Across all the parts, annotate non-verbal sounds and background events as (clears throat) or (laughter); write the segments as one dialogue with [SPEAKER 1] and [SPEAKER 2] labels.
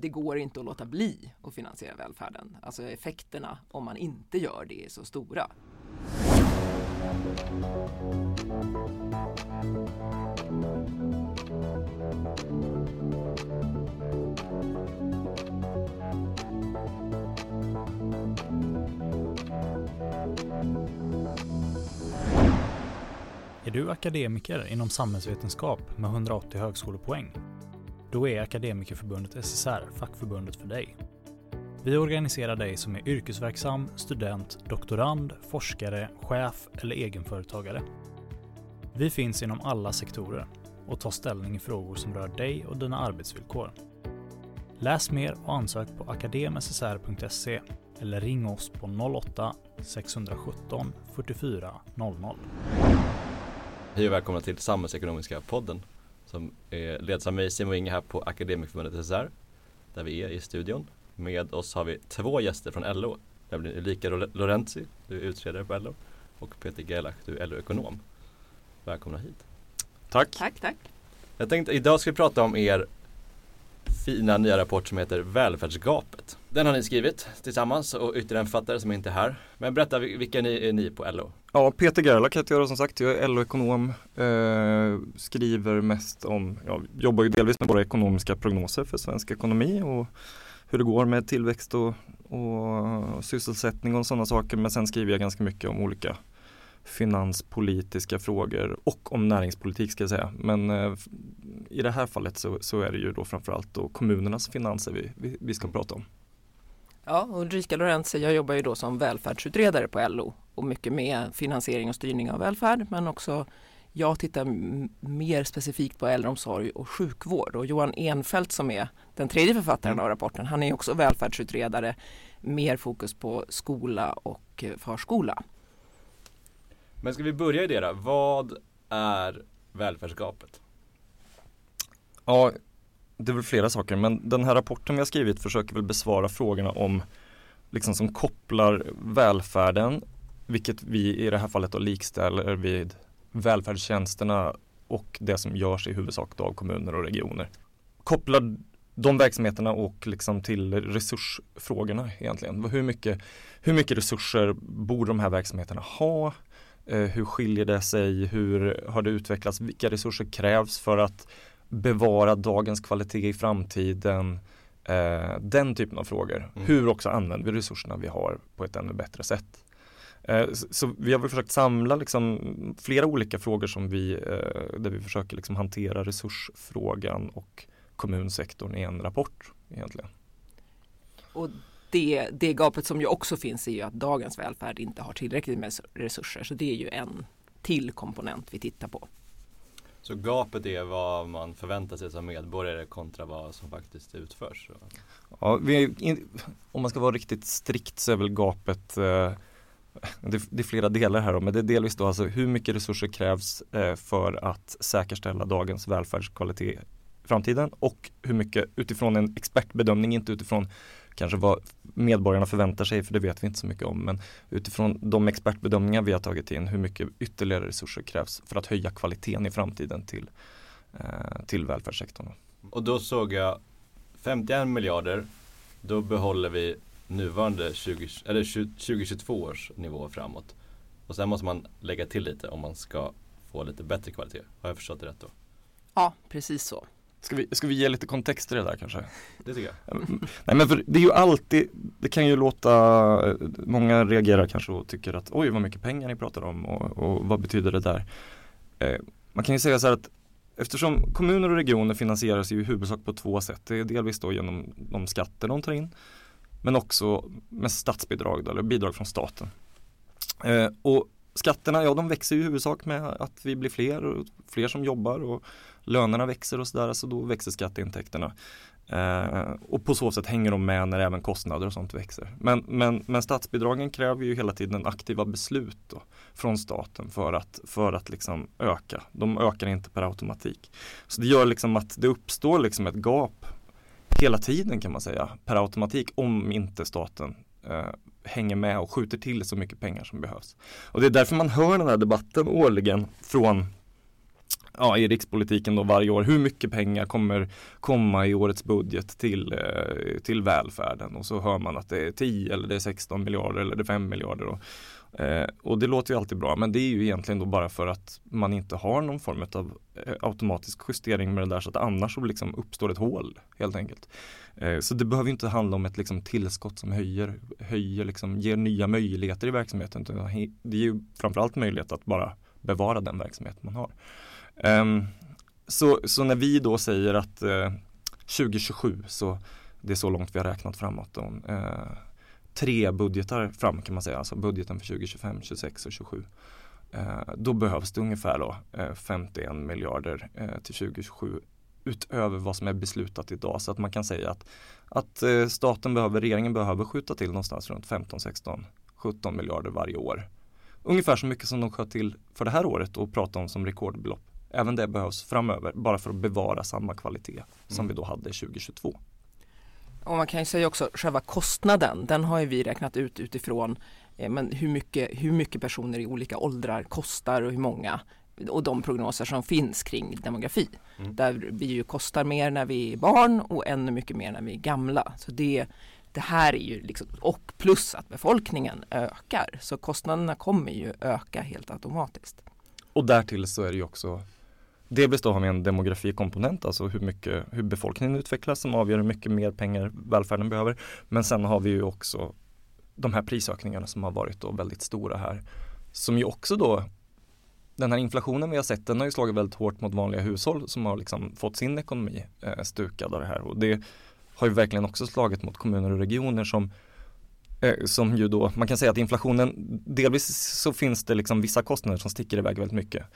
[SPEAKER 1] det går inte att låta bli att finansiera välfärden. Alltså effekterna om man inte gör det är så stora.
[SPEAKER 2] Är du akademiker inom samhällsvetenskap med 180 högskolepoäng? Då är Akademikerförbundet SSR fackförbundet för dig. Vi organiserar dig som är yrkesverksam, student, doktorand, forskare, chef eller egenföretagare. Vi finns inom alla sektorer och tar ställning i frågor som rör dig och dina arbetsvillkor. Läs mer och ansök på akademssr.se eller ring oss på 08-617 44 00.
[SPEAKER 3] Hej och välkomna till Samhällsekonomiska podden som leds av mig Simon Inge här på Akademikerförbundet SSR där vi är i studion. Med oss har vi två gäster från LO, nämligen Ulrika Lorenzi, du är utredare på LO och Peter Gelach, du är LO-ekonom. Välkomna hit.
[SPEAKER 4] Tack.
[SPEAKER 1] Tack, tack.
[SPEAKER 3] Jag tänkte idag ska vi prata om er fina nya rapport som heter Välfärdsgapet. Den har ni skrivit tillsammans och ytterligare en författare som inte är här. Men berätta, vilka ni, är ni på LO?
[SPEAKER 4] Ja, Peter Gerlach heter jag som sagt. Jag är LO-ekonom. Eh, skriver mest om, jag jobbar ju delvis med våra ekonomiska prognoser för svensk ekonomi och hur det går med tillväxt och, och sysselsättning och sådana saker. Men sen skriver jag ganska mycket om olika finanspolitiska frågor och om näringspolitik ska jag säga. Men eh, i det här fallet så, så, är det ju då framförallt då kommunernas finanser vi, vi, vi ska prata om.
[SPEAKER 1] Ja, Ulrika Lorenzi, jag jobbar ju då som välfärdsutredare på LO och mycket med finansiering och styrning av välfärd men också jag tittar mer specifikt på äldreomsorg och sjukvård och Johan Enfeldt som är den tredje författaren mm. av rapporten, han är också välfärdsutredare, mer fokus på skola och eh, förskola.
[SPEAKER 3] Men ska vi börja i det då? Vad är välfärdsgapet?
[SPEAKER 4] Ja, det är väl flera saker men den här rapporten vi har skrivit försöker väl besvara frågorna om liksom som kopplar välfärden, vilket vi i det här fallet då likställer vid välfärdstjänsterna och det som görs i huvudsak av kommuner och regioner. Kopplar de verksamheterna och liksom till resursfrågorna egentligen. Hur mycket, hur mycket resurser borde de här verksamheterna ha? Eh, hur skiljer det sig? Hur har det utvecklats? Vilka resurser krävs för att bevara dagens kvalitet i framtiden? Eh, den typen av frågor. Mm. Hur också använder vi resurserna vi har på ett ännu bättre sätt? Eh, så vi har väl försökt samla liksom flera olika frågor som vi, där vi försöker liksom hantera resursfrågan och kommunsektorn i en rapport egentligen.
[SPEAKER 1] Och det, det gapet som ju också finns är ju att dagens välfärd inte har tillräckligt med resurser. Så det är ju en till komponent vi tittar på.
[SPEAKER 3] Så gapet är vad man förväntar sig som medborgare kontra vad som faktiskt utförs?
[SPEAKER 4] Ja, vi, om man ska vara riktigt strikt så är väl gapet eh, det, det, är flera delar här då, men det är delvis då alltså hur mycket resurser krävs eh, för att säkerställa dagens välfärdskvalitet i framtiden och hur mycket utifrån en expertbedömning, inte utifrån kanske vad medborgarna förväntar sig, för det vet vi inte så mycket om. Men utifrån de expertbedömningar vi har tagit in, hur mycket ytterligare resurser krävs för att höja kvaliteten i framtiden till, eh, till välfärdssektorn.
[SPEAKER 3] Och då såg jag 51 miljarder, då behåller vi nuvarande 20, eller 2022 års nivå framåt. Och sen måste man lägga till lite om man ska få lite bättre kvalitet. Har jag förstått det rätt då?
[SPEAKER 1] Ja, precis så.
[SPEAKER 4] Ska vi, ska vi ge lite kontext till det där kanske?
[SPEAKER 3] Det tycker jag.
[SPEAKER 4] Nej men för det är ju alltid, det kan ju låta, många reagerar kanske och tycker att oj vad mycket pengar ni pratar om och, och vad betyder det där? Eh, man kan ju säga så här att eftersom kommuner och regioner finansieras ju i huvudsak på två sätt. Det är delvis då genom de skatter de tar in men också med statsbidrag då, eller bidrag från staten. Eh, och skatterna, ja de växer ju i huvudsak med att vi blir fler och fler som jobbar och lönerna växer och sådär, så då växer skatteintäkterna. Eh, och på så sätt hänger de med när även kostnader och sånt växer. Men, men, men statsbidragen kräver ju hela tiden aktiva beslut då, från staten för att, för att liksom öka. De ökar inte per automatik. Så det gör liksom att det uppstår liksom ett gap hela tiden kan man säga per automatik om inte staten eh, hänger med och skjuter till så mycket pengar som behövs. Och det är därför man hör den här debatten årligen från ja, i rikspolitiken då varje år. Hur mycket pengar kommer komma i årets budget till, eh, till välfärden? Och så hör man att det är 10 eller det är 16 miljarder eller det är 5 miljarder. Och, eh, och det låter ju alltid bra men det är ju egentligen då bara för att man inte har någon form av eh, automatisk justering med det där så att annars så liksom uppstår ett hål helt enkelt. Eh, så det behöver inte handla om ett liksom tillskott som höjer, höjer liksom, ger nya möjligheter i verksamheten. Det är ju framförallt möjlighet att bara bevara den verksamhet man har. Eh, så, så när vi då säger att eh, 2027 så det är så långt vi har räknat framåt. Då, tre budgetar fram kan man säga, alltså budgeten för 2025, 26 och 27. Uh, då behövs det ungefär då, 51 miljarder till 2027 utöver vad som är beslutat idag. Så att man kan säga att, att staten behöver, regeringen behöver skjuta till någonstans runt 15, 16, 17 miljarder varje år. Ungefär så mycket som de sköt till för det här året och pratade om som rekordbelopp. Även det behövs framöver bara för att bevara samma kvalitet som mm. vi då hade 2022.
[SPEAKER 1] Och man kan ju säga också själva kostnaden, den har ju vi räknat ut utifrån eh, men hur, mycket, hur mycket personer i olika åldrar kostar och hur många och de prognoser som finns kring demografi. Mm. Där vi ju kostar mer när vi är barn och ännu mycket mer när vi är gamla. Så det, det här är ju liksom, och plus att befolkningen ökar så kostnaderna kommer ju öka helt automatiskt.
[SPEAKER 4] Och därtill så är det ju också Delvis då har vi en demografikomponent, alltså hur, mycket, hur befolkningen utvecklas som avgör hur mycket mer pengar välfärden behöver. Men sen har vi ju också de här prisökningarna som har varit då väldigt stora här. Som ju också då, den här inflationen vi har sett, den har ju slagit väldigt hårt mot vanliga hushåll som har liksom fått sin ekonomi eh, stukad av det här. Och det har ju verkligen också slagit mot kommuner och regioner som eh, som ju då, man kan säga att inflationen, delvis så finns det liksom vissa kostnader som sticker iväg väldigt mycket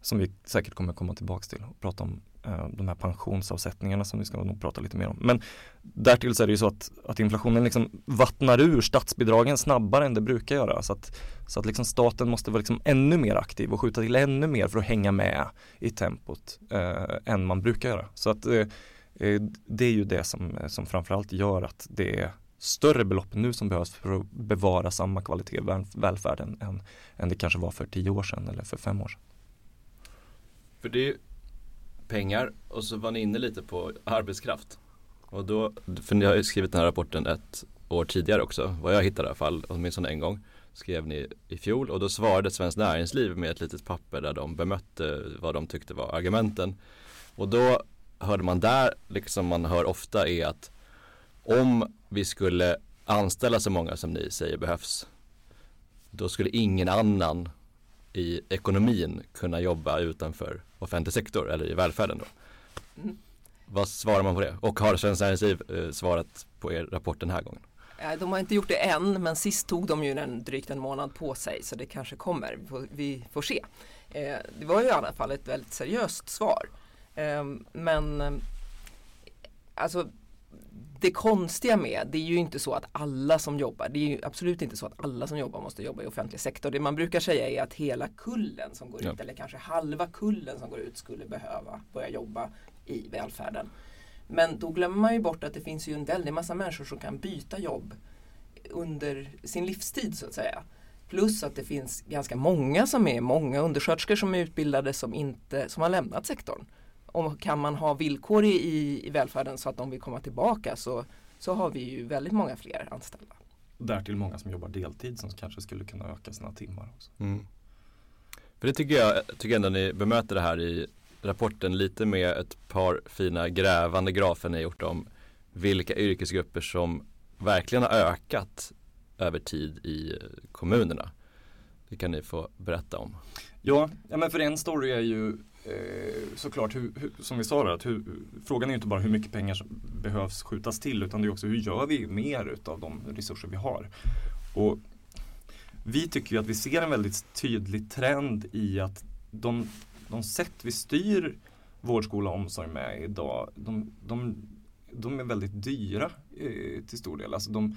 [SPEAKER 4] som vi säkert kommer komma tillbaks till och prata om eh, de här pensionsavsättningarna som vi ska nog prata lite mer om. Men därtill så är det ju så att, att inflationen liksom vattnar ur statsbidragen snabbare än det brukar göra. Så att, så att liksom staten måste vara liksom ännu mer aktiv och skjuta till ännu mer för att hänga med i tempot eh, än man brukar göra. Så att eh, eh det är ju det som, som framförallt gör att det är större belopp nu som behövs för att bevara samma kvalitet i välfärden än, än det kanske var för tio år sedan eller för fem år sedan.
[SPEAKER 3] För det är pengar och så var ni inne lite på arbetskraft. Och då, för ni har ju skrivit den här rapporten ett år tidigare också, vad jag hittade i alla fall, åtminstone en gång skrev ni i fjol och då svarade Svenskt Näringsliv med ett litet papper där de bemötte vad de tyckte var argumenten. Och då hörde man där, liksom man hör ofta är att om vi skulle anställa så många som ni säger behövs då skulle ingen annan i ekonomin kunna jobba utanför offentlig sektor eller i välfärden då. Mm. Vad svarar man på det? Och har Svenskt Näringsliv eh, svarat på er rapport den här gången?
[SPEAKER 1] De har inte gjort det än men sist tog de ju en, drygt en månad på sig så det kanske kommer. Vi får se. Eh, det var ju i alla fall ett väldigt seriöst svar. Eh, men alltså det konstiga med, det är ju inte så att alla som jobbar, det är ju absolut inte så att alla som jobbar måste jobba i offentlig sektor. Det man brukar säga är att hela kullen som går ja. ut, eller kanske halva kullen som går ut skulle behöva börja jobba i välfärden. Men då glömmer man ju bort att det finns ju en väldig massa människor som kan byta jobb under sin livstid så att säga. Plus att det finns ganska många som är, många undersköterskor som är utbildade som, inte, som har lämnat sektorn och kan man ha villkor i, i välfärden så att de vill komma tillbaka så, så har vi ju väldigt många fler anställda.
[SPEAKER 4] Därtill många som jobbar deltid som kanske skulle kunna öka sina timmar också. Mm.
[SPEAKER 3] För det tycker jag, tycker ändå ni bemöter det här i rapporten lite med ett par fina grävande grafer ni gjort om vilka yrkesgrupper som verkligen har ökat över tid i kommunerna. Det kan ni få berätta om.
[SPEAKER 4] Ja, ja men för en story är ju Eh, såklart, hur, hur, som vi sa, då, att hur, frågan är ju inte bara hur mycket pengar som behövs skjutas till utan det är också hur gör vi mer utav de resurser vi har. Och vi tycker ju att vi ser en väldigt tydlig trend i att de, de sätt vi styr vård, skola och omsorg med idag, de, de, de är väldigt dyra eh, till stor del. Alltså de,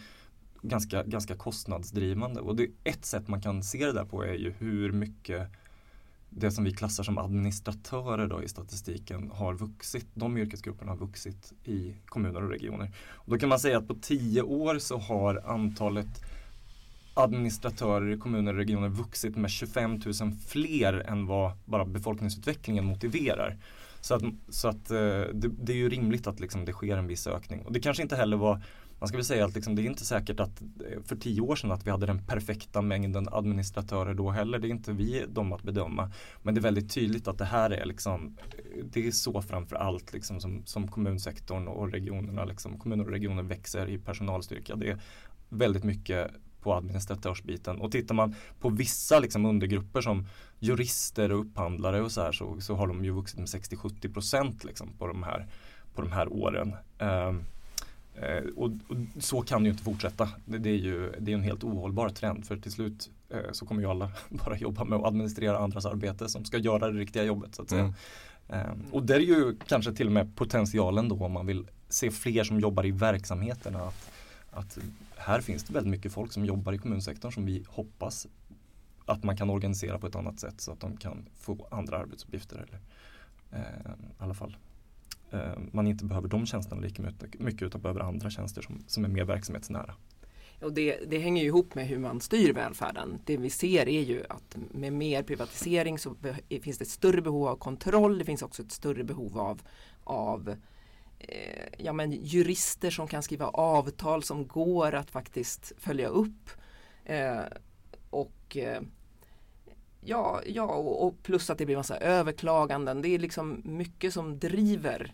[SPEAKER 4] ganska, ganska kostnadsdrivande. Och det, ett sätt man kan se det där på är ju hur mycket det som vi klassar som administratörer då i statistiken har vuxit. De yrkesgrupperna har vuxit i kommuner och regioner. Och då kan man säga att på tio år så har antalet administratörer i kommuner och regioner vuxit med 25 000 fler än vad bara befolkningsutvecklingen motiverar. Så att, så att eh, det, det, är ju rimligt att liksom det sker en viss ökning. Och det kanske inte heller var man ska väl säga att liksom, det är inte säkert att eh, för tio år sedan att vi hade den perfekta mängden administratörer då heller. Det är inte vi de att bedöma. Men det är väldigt tydligt att det här är liksom, eh, det är så framför allt liksom som, som kommunsektorn och regionerna, liksom, kommuner och regioner växer i personalstyrka. Det är väldigt mycket på administratörsbiten. Och tittar man på vissa liksom undergrupper som jurister och upphandlare och så här så, så har de ju vuxit med 60-70 procent liksom på, de här, på de här åren. Um, Eh, och, och, så kan det ju inte fortsätta. Det, det, är ju det är en helt ohållbar trend för till slut eh, så kommer ju alla (laughs) bara jobba med att administrera andras arbete som ska göra det riktiga jobbet. Så att säga. Mm. Eh, och där är ju kanske till och med potentialen då om man vill se fler som jobbar i verksamheterna. Att, att här finns det väldigt mycket folk som jobbar i kommunsektorn som vi hoppas att man kan organisera på ett annat sätt så att de kan få andra arbetsuppgifter. Eller, eh, i alla fall Eh, man inte behöver de tjänsterna lika mycket utan behöver andra tjänster som, som är mer verksamhetsnära.
[SPEAKER 1] Och det, det, hänger ju ihop med hur man styr välfärden. Det vi ser är ju att med mer privatisering så finns det ett större behov av kontroll. Det finns också ett större behov av, av eh, ja, men jurister som kan skriva avtal som går att faktiskt följa upp. Eh, och eh, Ja, ja och, och plus att det blir massa överklaganden. Det är liksom mycket som driver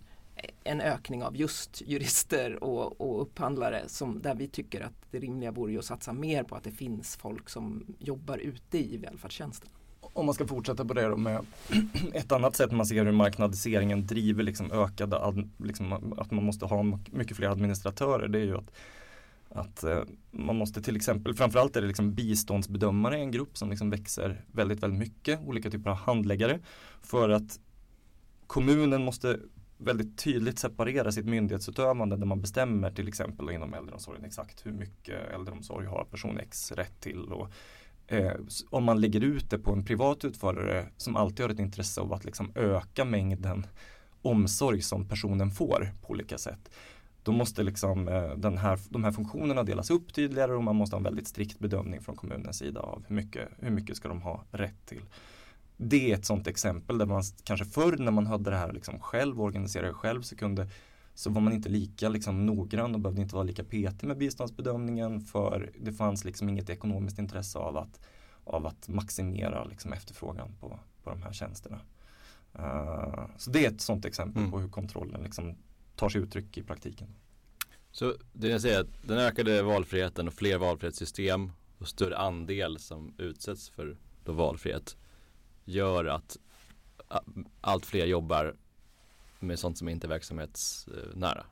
[SPEAKER 1] en ökning av just jurister och, och upphandlare som, där vi tycker att det rimliga vore att satsa mer på att det finns folk som jobbar ute i välfärdstjänsten.
[SPEAKER 4] Om man ska fortsätta på det då med (clears throat) ett annat sätt man ser hur marknadiseringen driver liksom ökade, liksom att man måste ha mycket fler administratörer det är ju att att eh, man måste till exempel, framförallt är det liksom biståndsbedömare en grupp som liksom växer väldigt, väldigt mycket. Olika typer av handläggare. För att kommunen måste väldigt tydligt separera sitt myndighetsutövande där man bestämmer till exempel inom äldreomsorgen exakt hur mycket äldreomsorg har person X rätt till. Och, eh, om man lägger ut det på en privat utförare som alltid har ett intresse av att liksom öka mängden omsorg som personen får på olika sätt. Då måste liksom eh, den här, de här funktionerna delas upp tydligare och man måste ha en väldigt strikt bedömning från kommunens sida av hur mycket, hur mycket ska de ha rätt till det är ett sånt exempel där man kanske förr när man hade det här liksom själv organiserade själv så kunde så var man inte lika liksom noggrann och behövde inte vara lika petig med biståndsbedömningen för det fanns liksom inget ekonomiskt intresse av att, av att maximera liksom efterfrågan på, på de här tjänsterna. Uh, så det är ett sånt exempel mm. på hur kontrollen liksom tar sig uttryck i praktiken.
[SPEAKER 3] Så det jag säger att den ökade valfriheten och fler valfrihetssystem och större andel som utsätts för då valfrihet gör att allt fler jobbar med sånt som inte är verksamhetsnära.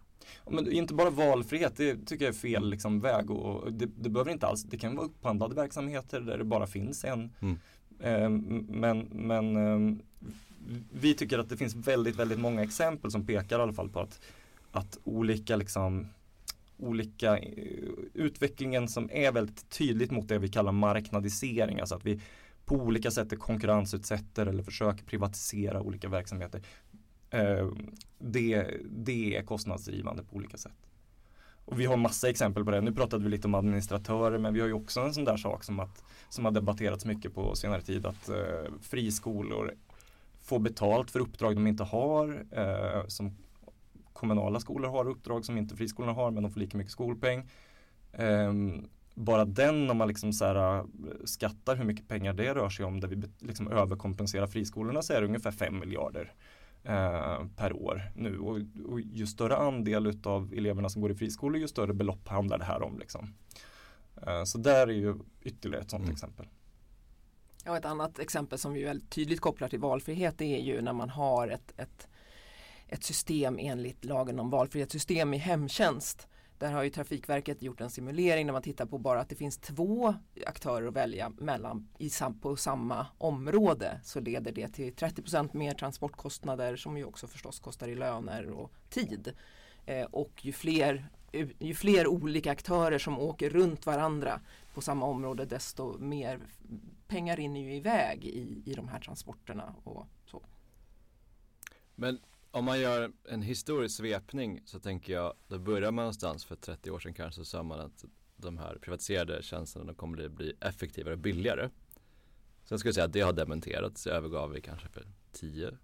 [SPEAKER 4] Men inte bara valfrihet, det tycker jag är fel liksom, väg. Och det, det behöver inte alls, det kan vara upphandlade verksamheter där det bara finns en. Mm. Eh, men men eh, vi tycker att det finns väldigt, väldigt många exempel som pekar i alla fall på att, att olika liksom olika uh, utvecklingen som är väldigt tydligt mot det vi kallar marknadisering. Alltså att vi på olika sätt konkurrensutsätter eller försöker privatisera olika verksamheter. Eh, det, det är kostnadsdrivande på olika sätt. Och vi har massa exempel på det. Nu pratade vi lite om administratörer men vi har ju också en sån där sak som, att, som har debatterats mycket på senare tid att eh, friskolor får betalt för uppdrag de inte har. Eh, som kommunala skolor har uppdrag som inte friskolorna har men de får lika mycket skolpeng. Eh, bara den om man liksom så här, äh, skattar hur mycket pengar det rör sig om där vi liksom överkompenserar friskolorna så är det ungefär 5 miljarder eh, per år nu och, och ju större andel av eleverna som går i friskolor ju större belopp handlar det här om. Liksom. Eh, så där är ju ytterligare ett sådant mm. exempel.
[SPEAKER 1] Ja, ett annat exempel som vi väldigt tydligt kopplar till valfrihet är ju när man har ett, ett, ett system enligt lagen om valfrihetssystem i hemtjänst där har ju Trafikverket gjort en simulering där man tittar på bara att det finns två aktörer att välja mellan i, på samma område så leder det till 30% mer transportkostnader som ju också förstås kostar i löner och tid. Eh, och ju fler, ju fler olika aktörer som åker runt varandra på samma område desto mer pengar rinner ju iväg i, i de här transporterna. Och så.
[SPEAKER 3] Men om man gör en historisk svepning så tänker jag, då börjar man någonstans för 30 år sedan kanske så sa man att de här privatiserade tjänsterna kommer att bli effektivare och billigare. Sen skulle jag säga att det har dementerats, det övergav vi kanske för 10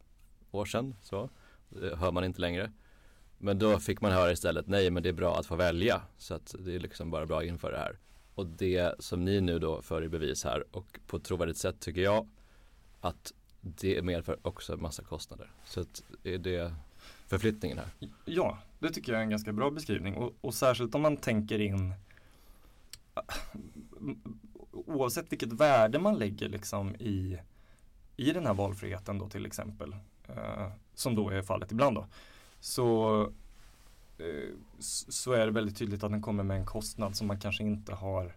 [SPEAKER 3] år sedan. Så. Det hör man inte längre. Men då fick man höra istället, nej men det är bra att få välja. Så att det är liksom bara bra inför det här. Och det som ni nu då för i bevis här och på ett trovärdigt sätt tycker jag att det medför också en massa kostnader. Så att är det förflyttningen här?
[SPEAKER 4] Ja, det tycker jag är en ganska bra beskrivning och, och särskilt om man tänker in ah, oavsett vilket värde man lägger liksom i, i den här valfriheten då till exempel, eh, som då är fallet ibland då, så, eh, så är det väldigt tydligt att den kommer med en kostnad som man kanske inte har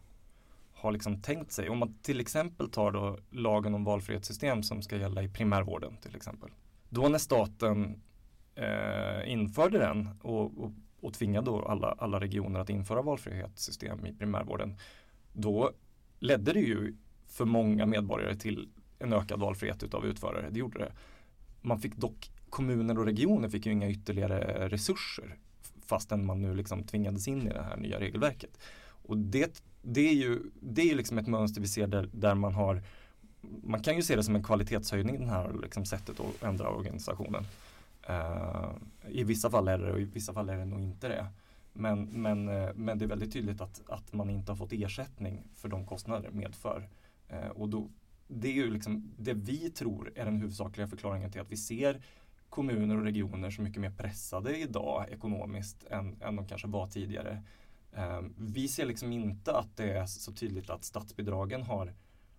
[SPEAKER 4] har liksom tänkt sig. Om man till exempel tar då lagen om valfrihetssystem som ska gälla i primärvården till exempel. Då när staten eh, införde den och, och, och tvingade då alla, alla regioner att införa valfrihetssystem i primärvården. Då ledde det ju för många medborgare till en ökad valfrihet utav utförare. Det gjorde det. Man fick dock, kommuner och regioner fick ju inga ytterligare resurser fastän man nu liksom tvingades in i det här nya regelverket. Och det, det är ju det är liksom ett mönster vi ser där, där man har man kan ju se det som en kvalitetshöjning det här liksom sättet att ändra organisationen. Uh, I vissa fall är det och i vissa fall är det nog inte det. Men, men, uh, men det är väldigt tydligt att, att man inte har fått ersättning för de kostnader det medför. Uh, och då, det är ju liksom det vi tror är den huvudsakliga förklaringen till att vi ser kommuner och regioner som mycket mer pressade idag ekonomiskt än, än de kanske var tidigare. Ehm, vi ser liksom inte att det är så tydligt att statsbidragen har,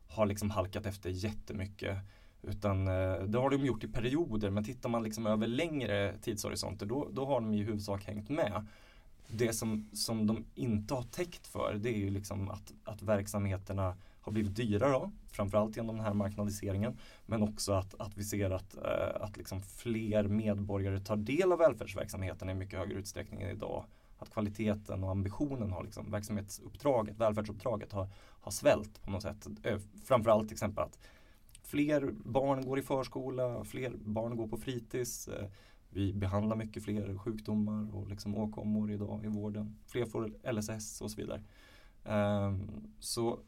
[SPEAKER 4] har liksom halkat efter jättemycket. Utan eh, det har de gjort i perioder men tittar man liksom över längre tidshorisonter då, då har de i huvudsak hängt med. Det som, som de inte har täckt för det är ju liksom att, att verksamheterna har blivit dyrare då, framförallt genom den här marknadiseringen. Men också att, att vi ser att, eh, att liksom fler medborgare tar del av välfärdsverksamheten i mycket högre utsträckning än idag. Att kvaliteten och ambitionen har liksom, verksamhetsuppdraget, välfärdsuppdraget har, har svält på något sätt. Framförallt till exempel att fler barn går i förskola, fler barn går på fritids. Eh, vi behandlar mycket fler sjukdomar och liksom åkommor idag i vården. Fler får LSS och så vidare. Ehm, så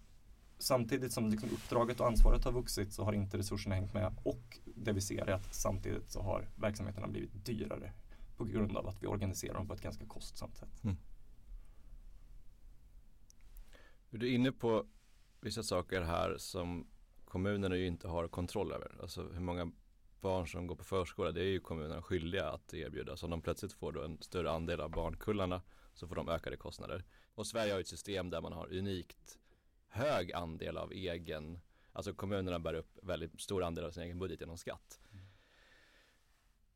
[SPEAKER 4] samtidigt som liksom uppdraget och ansvaret har vuxit så har inte resurserna hängt med och det vi ser är att samtidigt så har verksamheterna blivit dyrare på grund av att vi organiserar dem på ett ganska kostsamt sätt. Mm.
[SPEAKER 3] Du är inne på vissa saker här som kommunerna ju inte har kontroll över. Alltså hur många barn som går på förskola det är ju kommunerna skyldiga att erbjuda. Så om de plötsligt får då en större andel av barnkullarna så får de ökade kostnader. Och Sverige har ett system där man har unikt hög andel av egen, alltså kommunerna bär upp väldigt stor andel av sin egen budget genom skatt.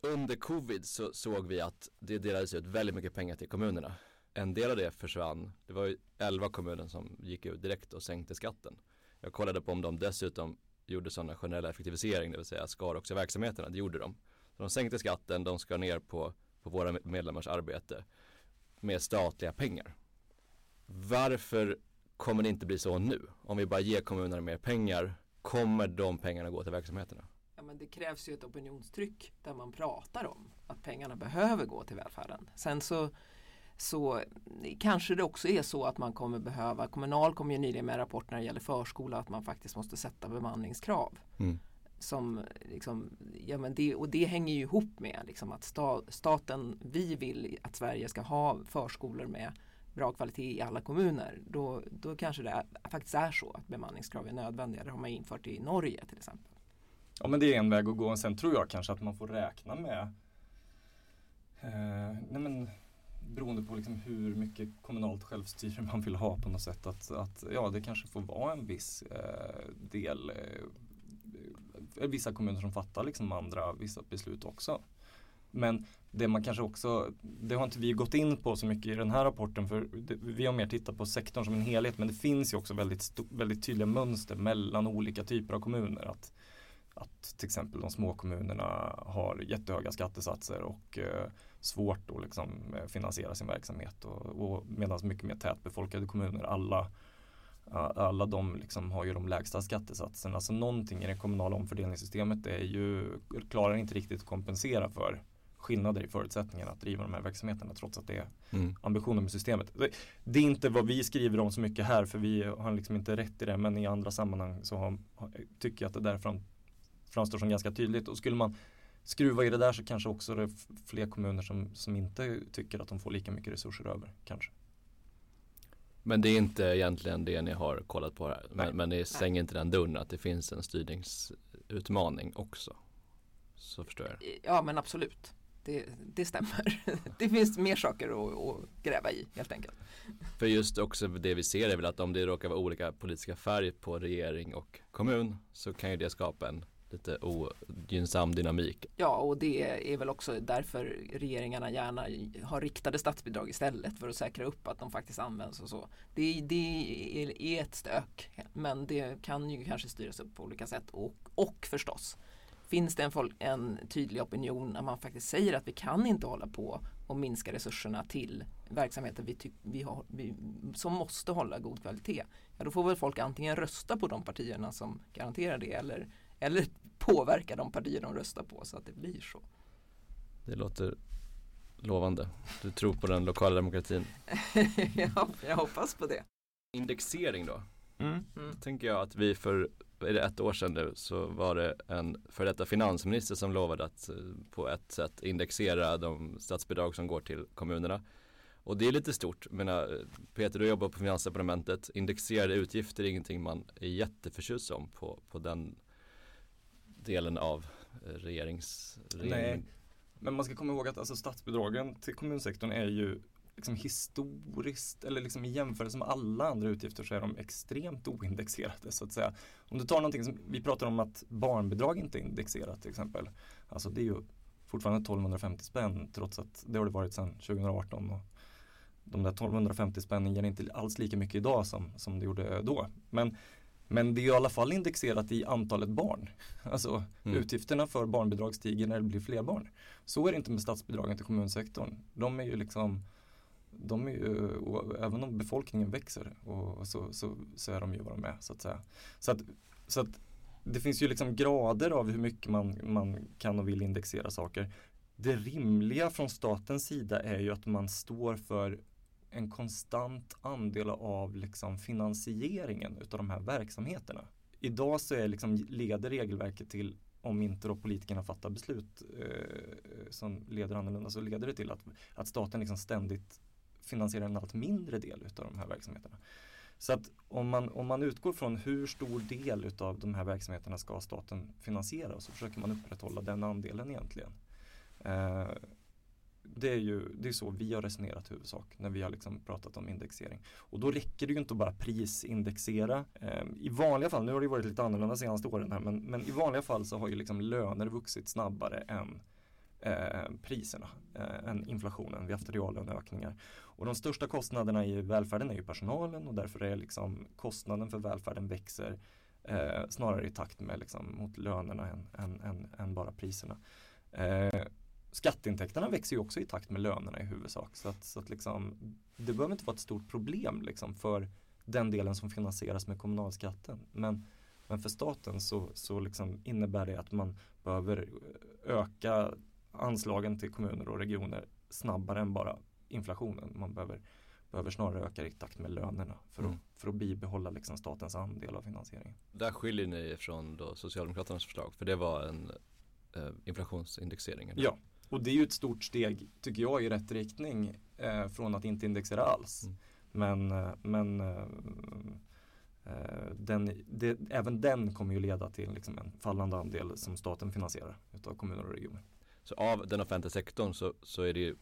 [SPEAKER 3] Under covid så såg vi att det delades ut väldigt mycket pengar till kommunerna. En del av det försvann. Det var ju 11 kommuner som gick ut direkt och sänkte skatten. Jag kollade på om de dessutom gjorde sådana generella effektivisering, det vill säga skar också verksamheterna. Det gjorde de. Så de sänkte skatten, de skar ner på, på våra medlemmars arbete med statliga pengar. Varför kommer det inte bli så nu? Om vi bara ger kommunerna mer pengar, kommer de pengarna gå till verksamheterna?
[SPEAKER 1] Men det krävs ju ett opinionstryck där man pratar om att pengarna behöver gå till välfärden. Sen så så kanske det också är så att man kommer behöva, Kommunal kom ju nyligen med en rapport när det gäller förskola att man faktiskt måste sätta bemanningskrav. Mm. Som liksom, ja men det, och det hänger ju ihop med liksom att sta, staten, vi vill att Sverige ska ha förskolor med bra kvalitet i alla kommuner. Då, då kanske det är, faktiskt är så att bemanningskrav är nödvändiga. Det har man infört i Norge till exempel.
[SPEAKER 4] Ja men det är en väg att gå. Sen tror jag kanske att man får räkna med eh, nej men beroende på liksom hur mycket kommunalt självstyre man vill ha på något sätt. Att, att ja, det kanske får vara en viss eh, del, eh, vissa kommuner som fattar liksom andra vissa beslut också. Men det man kanske också, det har inte vi gått in på så mycket i den här rapporten för det, vi har mer tittat på sektorn som en helhet men det finns ju också väldigt, väldigt tydliga mönster mellan olika typer av kommuner. Att att till exempel de små kommunerna har jättehöga skattesatser och eh, svårt att liksom, eh, finansiera sin verksamhet. Och, och medan mycket mer tätbefolkade kommuner, alla, alla de liksom har ju de lägsta skattesatserna. Så någonting i det kommunala omfördelningssystemet är ju, klarar inte riktigt att kompensera för skillnader i förutsättningarna att driva de här verksamheterna trots att det är
[SPEAKER 3] Mm.
[SPEAKER 4] ambitionen med systemet. Det, är inte vad vi skriver om så mycket här för vi har liksom inte rätt i det men i andra sammanhang så har, har, tycker jag att det där fram, framstår som ganska tydligt och skulle man skruva i det där så kanske också det är fler kommuner som, som inte tycker att de får lika mycket resurser över kanske.
[SPEAKER 3] Men det är inte egentligen det ni har kollat på här. Men, men ni stänger inte den dörren att det finns en styrningsutmaning också. Så förstår jag.
[SPEAKER 1] Ja men absolut. Det, det stämmer. (laughs) Det finns mer saker att, att gräva i helt enkelt.
[SPEAKER 3] För just också det vi ser är väl att om det råkar vara olika politiska färg på regering och kommun så kan ju det skapa en lite ogynnsam dynamik.
[SPEAKER 1] Ja och det är väl också därför regeringarna gärna har riktade statsbidrag istället för att säkra upp att de faktiskt används och så. Det, det är- ett stök men det kan ju kanske styras upp på olika sätt och, och förstås finns det en, folk, en tydlig opinion när man faktiskt säger att vi kan inte hålla på och minska resurserna till verksamheter vi, vi har, vi, som måste hålla god kvalitet. Ja, då får väl folk antingen rösta på de partierna som garanterar det eller, eller påverka de partier de röstar på så att det blir så.
[SPEAKER 3] Det låter lovande. Du tror på den lokala demokratin. (laughs)
[SPEAKER 1] ja, jag hoppas på det.
[SPEAKER 3] Indexering då.
[SPEAKER 1] Mm.
[SPEAKER 3] Tänker jag att vi för är det ett år sedan nu så var det en för detta finansminister som lovade att eh, på ett sätt indexera de statsbidrag som går till kommunerna. Och det är lite stort. Jag menar, Peter du jobbar på finansdepartementet. Indexerade utgifter är ingenting man är jätteförtjust om på, på den delen av eh, regerings...
[SPEAKER 4] Nej. Men man ska komma ihåg att alltså, statsbidragen till kommunsektorn är ju liksom historiskt eller liksom i jämförelse med alla andra utgifter så är de extremt oindexerade så att säga. Om du tar någonting som, vi pratar om att barnbidrag inte är indexerat till exempel. Alltså det är ju fortfarande 1250 spänn trots att det har det varit sedan 2018. Och de där 1250 spännen ger inte alls lika mycket idag som, som det gjorde då. Men, men det är i alla fall indexerat i antalet barn. Alltså
[SPEAKER 3] Mm.
[SPEAKER 4] utgifterna för barnbidrag stiger när det blir fler barn. Så är det inte med statsbidragen till kommunsektorn. De är ju liksom de är ju, även om befolkningen växer och så, så, så är de ju vad de är så att säga. Så att, så att det finns ju liksom grader av hur mycket man, man kan och vill indexera saker. Det rimliga från statens sida är ju att man står för en konstant andel av liksom finansieringen utav de här verksamheterna. Idag så är liksom, leder regelverket till om inte då politikerna fattar beslut eh, som leder annorlunda så leder det till att, att staten liksom ständigt finansierar en allt mindre del utav de här verksamheterna. Så att om man, om man utgår från hur stor del utav de här verksamheterna ska staten finansiera så försöker man upprätthålla den andelen egentligen. Eh, det är ju det är så vi har resonerat i huvudsak när vi har liksom pratat om indexering. Och då räcker det ju inte att bara prisindexera. Eh, I vanliga fall, nu har det varit lite annorlunda de senaste åren här, men, men i vanliga fall så har ju liksom löner vuxit snabbare än eh, priserna, eh, än inflationen. Vi har haft reallöneökningar. Och de största kostnaderna i välfärden är ju personalen och därför är liksom kostnaden för välfärden växer eh, snarare i takt med liksom, mot lönerna än, än, än, än bara priserna. Eh, skatteintäkterna växer ju också i takt med lönerna i huvudsak. Så att, så att liksom, det behöver inte vara ett stort problem liksom, för den delen som finansieras med kommunalskatten. Men, men för staten så, så liksom innebär det att man behöver öka anslagen till kommuner och regioner snabbare än bara inflationen. Man behöver, behöver snarare öka i takt med lönerna för,
[SPEAKER 3] Mm.
[SPEAKER 4] att, för att bibehålla liksom statens andel av finansieringen.
[SPEAKER 3] Där skiljer ni från då Socialdemokraternas förslag för det var en eh, inflationsindexering. eller?
[SPEAKER 4] Ja, och det är ju ett stort steg tycker jag i rätt riktning eh, från att inte indexera alls.
[SPEAKER 3] Mm.
[SPEAKER 4] Men, eh, men eh, eh, den, det, även den kommer ju leda till liksom en fallande andel som staten finansierar utav kommuner och regioner.
[SPEAKER 3] Så av den offentliga sektorn så, så är det ju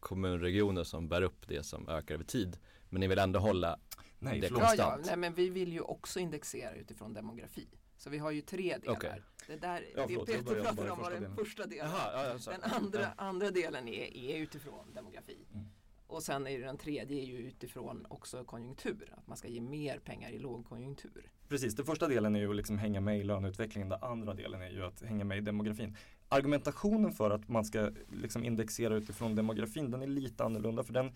[SPEAKER 3] kommunregioner som bär upp det som ökar över tid. Men ni vill ändå hålla
[SPEAKER 4] Nej,
[SPEAKER 3] Det
[SPEAKER 4] förlåt.
[SPEAKER 1] Ja, ja,
[SPEAKER 3] konstant.
[SPEAKER 1] nej, men vi vill ju också indexera utifrån demografi. Så vi har ju tre delar.
[SPEAKER 3] Okej.
[SPEAKER 1] Det, där,
[SPEAKER 4] Ja,
[SPEAKER 1] det
[SPEAKER 4] förlåt, jag
[SPEAKER 1] Peter
[SPEAKER 4] bara
[SPEAKER 1] om var den
[SPEAKER 4] delen.
[SPEAKER 1] första delen.
[SPEAKER 3] Jaha, ja.
[SPEAKER 1] Den andra,
[SPEAKER 3] Ja.
[SPEAKER 1] andra delen är, är utifrån demografi.
[SPEAKER 4] Mm.
[SPEAKER 1] Och sen är ju den tredje är ju utifrån också konjunktur. Att man ska ge mer pengar i lågkonjunktur.
[SPEAKER 4] Precis, den första delen är ju att liksom hänga med i löneutvecklingen. Den andra delen är ju att hänga med i demografin. Argumentationen för att man ska liksom indexera utifrån demografin den är lite annorlunda för den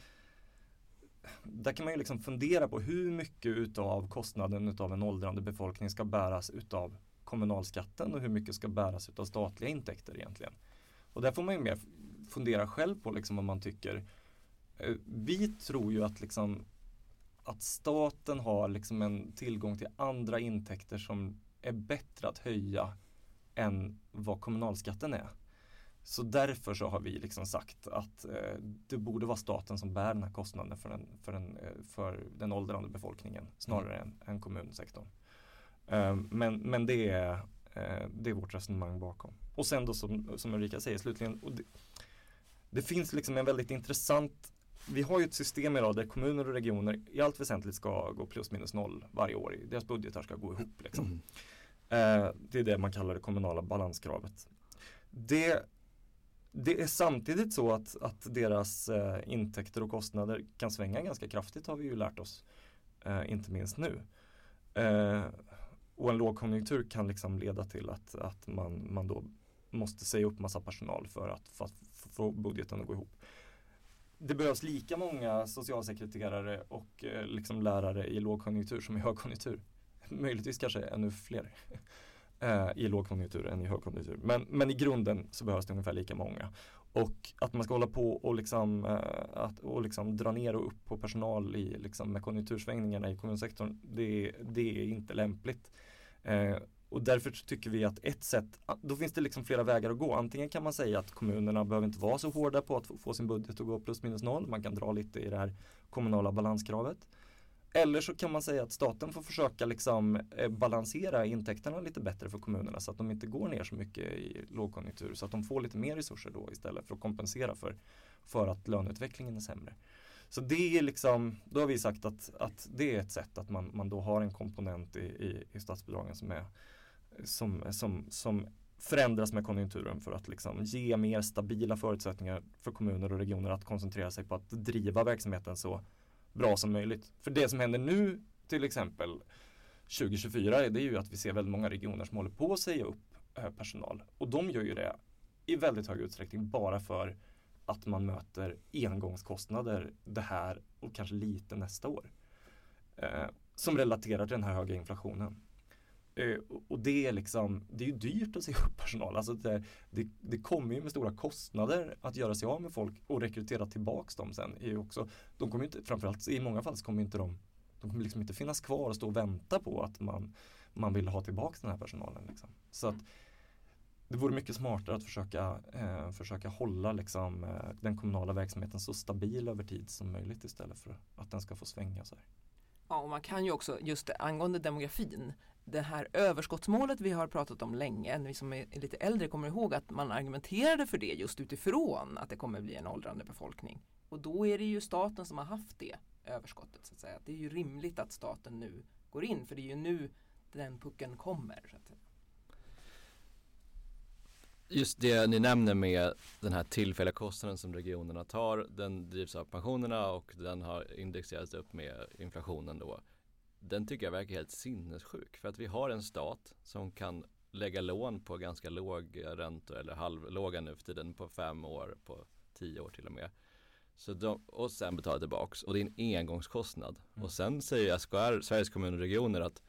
[SPEAKER 4] där kan man ju liksom fundera på hur mycket utav kostnaden utav en åldrande befolkning ska bäras utav kommunalskatten och hur mycket ska bäras utav statliga intäkter egentligen. Och där får man ju mer fundera själv på liksom vad man tycker. Eh, vi tror ju att liksom att staten har liksom en tillgång till andra intäkter som är bättre att höja än vad kommunalskatten är. Så därför så har vi liksom sagt att eh, det borde vara staten som bär den här kostnaden för den, för den, eh, för den åldrande befolkningen snarare mm. än, än kommunsektorn. Eh, men, men det, är, eh, det är vårt resonemang bakom. Och sen då som, som Ulrika säger slutligen, det, det, finns liksom en väldigt intressant vi har ju ett system idag där kommuner och regioner i allt väsentligt ska gå plus minus noll varje år. Deras budgetar ska gå ihop. Liksom. Mm. Eh, det är det man kallar det kommunala balanskravet. Det det är samtidigt så att, att deras eh, intäkter och kostnader kan svänga ganska kraftigt har vi ju lärt oss. Eh, inte minst nu. Eh, och en lågkonjunktur kan liksom leda till att, att man, man då måste säga upp massa personal för att, för att få budgeten att gå ihop. Det behövs lika många socialsekreterare och eh, liksom lärare i lågkonjunktur som i högkonjunktur. Möjligtvis kanske ännu fler eh, i lågkonjunktur än i högkonjunktur. Men, men i grunden så behövs det ungefär lika många. Och att man ska hålla på och liksom, eh, att, och liksom dra ner och upp på personal i, liksom, med konjunktursvängningarna i kommunsektorn, det, det är inte lämpligt. Eh, och därför tycker vi att ett sätt, ah, då finns det liksom flera vägar att gå. Antingen kan man säga att kommunerna behöver inte vara så hårda på att få sin budget att gå plus minus noll. Man kan dra lite i det här kommunala balanskravet. Eller så kan man säga att staten får försöka liksom eh, balansera intäkterna lite bättre för kommunerna så att de inte går ner så mycket i lågkonjunktur så att de får lite mer resurser då istället för att kompensera för, för att löneutvecklingen är sämre. Så det är liksom, då har vi sagt att, att det är ett sätt att man, man då har en komponent i, i, i statsbidragen som, är, som, som, som förändras med konjunkturen för att liksom ge mer stabila förutsättningar för kommuner och regioner att koncentrera sig på att driva verksamheten så bra som möjligt. För det som händer nu till exempel 2024 det är ju att vi ser väldigt många regioner som håller på att säga upp eh, personal. Och de gör ju det i väldigt hög utsträckning bara för att man möter engångskostnader det här och kanske lite nästa år. Eh, som relaterar till den här höga inflationen. Eh, och det är liksom, det är ju dyrt att se upp personal. Alltså det, det, det, kommer ju med stora kostnader att göra sig av med folk och rekrytera tillbaks dem sen. Är ju också, de kommer inte, framförallt i många fall så kommer inte de de kommer liksom inte finnas kvar och stå och vänta på att man, man vill ha tillbaka den här personalen. Liksom. Så att det vore mycket smartare att försöka, eh, försöka hålla liksom, eh, den kommunala verksamheten så stabil över tid som möjligt istället för att den ska få svänga så här.
[SPEAKER 1] Ja, och man kan ju också, just angående demografin, det här överskottsmålet vi har pratat om länge, vi som är lite äldre kommer ihåg att man argumenterade för det just utifrån att det kommer bli en åldrande befolkning. Och då är det ju staten som har haft det överskottet. Så att säga. Det är ju rimligt att staten nu går in, för det är ju nu den pucken kommer. Så att säga.
[SPEAKER 3] Just det ni nämner med den här tillfälliga kostnaden som regionerna tar, den drivs av pensionerna och den har indexerats upp med inflationen då. Den tycker jag verkar helt sinnessjuk för att vi har en stat som kan lägga lån på ganska låga räntor eller halvlåga nu för tiden på fem år, på tio år till och med. Så de, och sen betala tillbaks och det är en engångskostnad. Mm. Och sen säger SKR, Sveriges kommuner och regioner att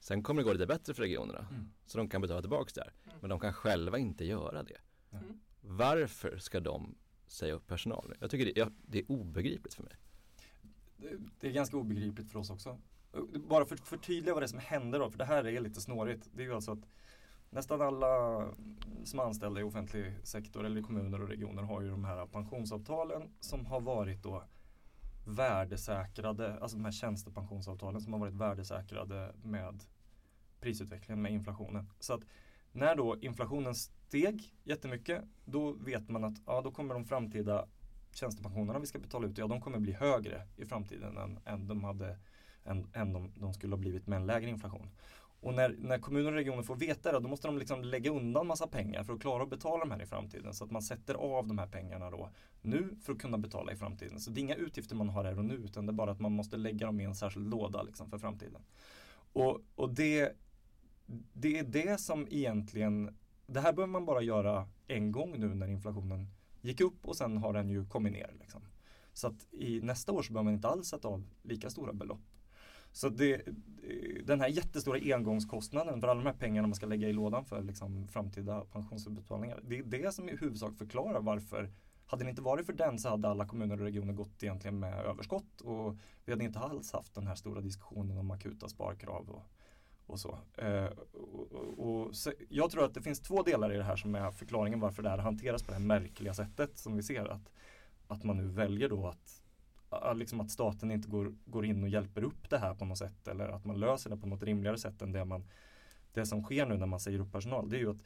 [SPEAKER 3] Sen kommer det gå lite bättre för regionerna. Mm. Så de kan betala tillbaka där. Mm. Men de kan själva inte göra det. Mm. Varför ska de säga upp personal? Jag tycker det, ja, det är obegripligt för mig.
[SPEAKER 4] Det, det, är ganska obegripligt för oss också. Bara för att förtydliga vad det är som händer då, för det här är lite snårigt. Det är ju alltså att nästan alla som är anställda i offentlig sektor eller i kommuner och regioner har ju de här pensionsavtalen som har varit då värdesäkrade, alltså de här tjänstepensionsavtalen som har varit värdesäkrade med prisutvecklingen, med inflationen. Så att när då inflationen steg jättemycket, då vet man att ja, då kommer de framtida tjänstepensionerna vi ska betala ut, ja de kommer bli högre i framtiden än, än de, hade, än, än de, de skulle ha blivit med en lägre inflation. Och när, när kommuner och regioner får veta det, då måste de liksom lägga undan massa pengar för att klara att betala de här i framtiden. Så att man sätter av de här pengarna då nu för att kunna betala i framtiden. Så det är inga utgifter man har här och nu, utan det är bara att man måste lägga dem i en särskild låda liksom, för framtiden. Och, och det, det är det som egentligen, det här behöver man bara göra en gång nu när inflationen gick upp och sen har den ju kommit ner. Liksom. Så att i nästa år så behöver man inte alls sätta av lika stora belopp. Så det, den här jättestora engångskostnaden för alla de här pengarna man ska lägga i lådan för liksom framtida pensionsutbetalningar. Det är det som i huvudsak förklarar varför hade det inte varit för den så hade alla kommuner och regioner gått egentligen med överskott och vi hade inte alls haft den här stora diskussionen om akuta sparkrav och, och så. Eh, och, och, så. Jag tror att det finns två delar i det här som är förklaringen varför det här hanteras på det här märkliga sättet som vi ser att, att man nu väljer då att liksom att staten inte går, går in och hjälper upp det här på något sätt eller att man löser det på något rimligare sätt än det, man, det som sker nu när man säger upp personal. Det är ju att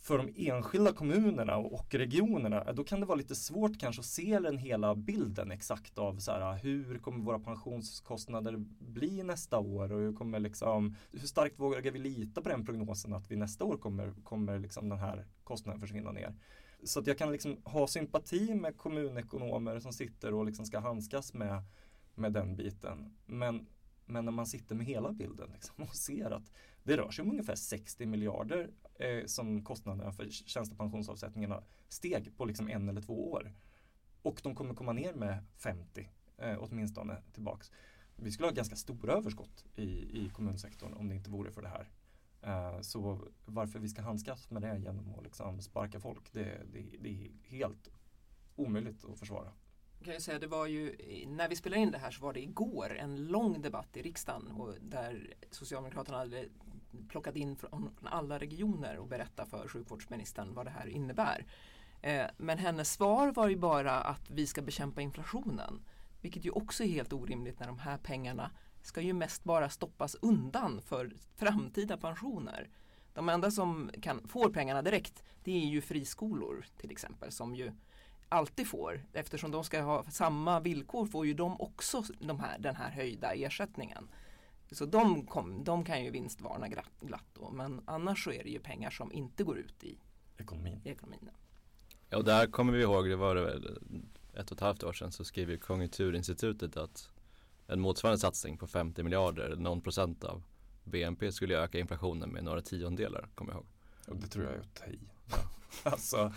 [SPEAKER 4] för de enskilda kommunerna och regionerna, då kan det vara lite svårt kanske att se den hela bilden exakt av så här, hur kommer våra pensionskostnader bli nästa år och hur, kommer liksom, hur starkt vågar vi lita på den prognosen att vi nästa år kommer, kommer liksom den här kostnaden försvinna ner. Så att jag kan liksom ha sympati med kommunekonomer som sitter och liksom ska handskas med, med den biten. Men men när man sitter med hela bilden liksom, (laughs) och ser att det rör sig om ungefär 60 miljarder eh, som kostnaderna för tjänstepensionsavsättningarna steg på liksom en eller två år. Och de kommer komma ner med 50 eh, åtminstone tillbaks. Vi skulle ha ganska stora överskott i, i kommunsektorn om det inte vore för det här. Eh, så varför vi ska handskas med det genom att liksom sparka folk, det, det, det är helt omöjligt att försvara
[SPEAKER 1] kan jag säga, det var ju, när vi spelade in det här så var det igår en lång debatt i riksdagen och där Socialdemokraterna hade plockat in från alla regioner och berättat för sjukvårdsministern vad det här innebär. Eh, men hennes svar var ju bara att vi ska bekämpa inflationen. Vilket ju också är helt orimligt när de här pengarna ska ju mest bara stoppas undan för framtida pensioner. De enda som kan, får pengarna direkt det är ju friskolor till exempel som ju alltid får. Eftersom de ska ha samma villkor får ju de också de här, den här höjda ersättningen. Så de, kom, de kan ju vinstvarna glatt, glatt då. Men annars så är det ju pengar som inte går ut i
[SPEAKER 4] ekonomin.
[SPEAKER 1] I ekonomin.
[SPEAKER 3] Ja, och där kommer vi ihåg, det var det väl ett och ett halvt år sedan så skrev ju Konjunkturinstitutet att en motsvarande satsning på 50 miljarder, någon procent av BNP skulle öka inflationen med några tiondelar, kommer jag ihåg.
[SPEAKER 4] Och det tror jag är att ta i. alltså,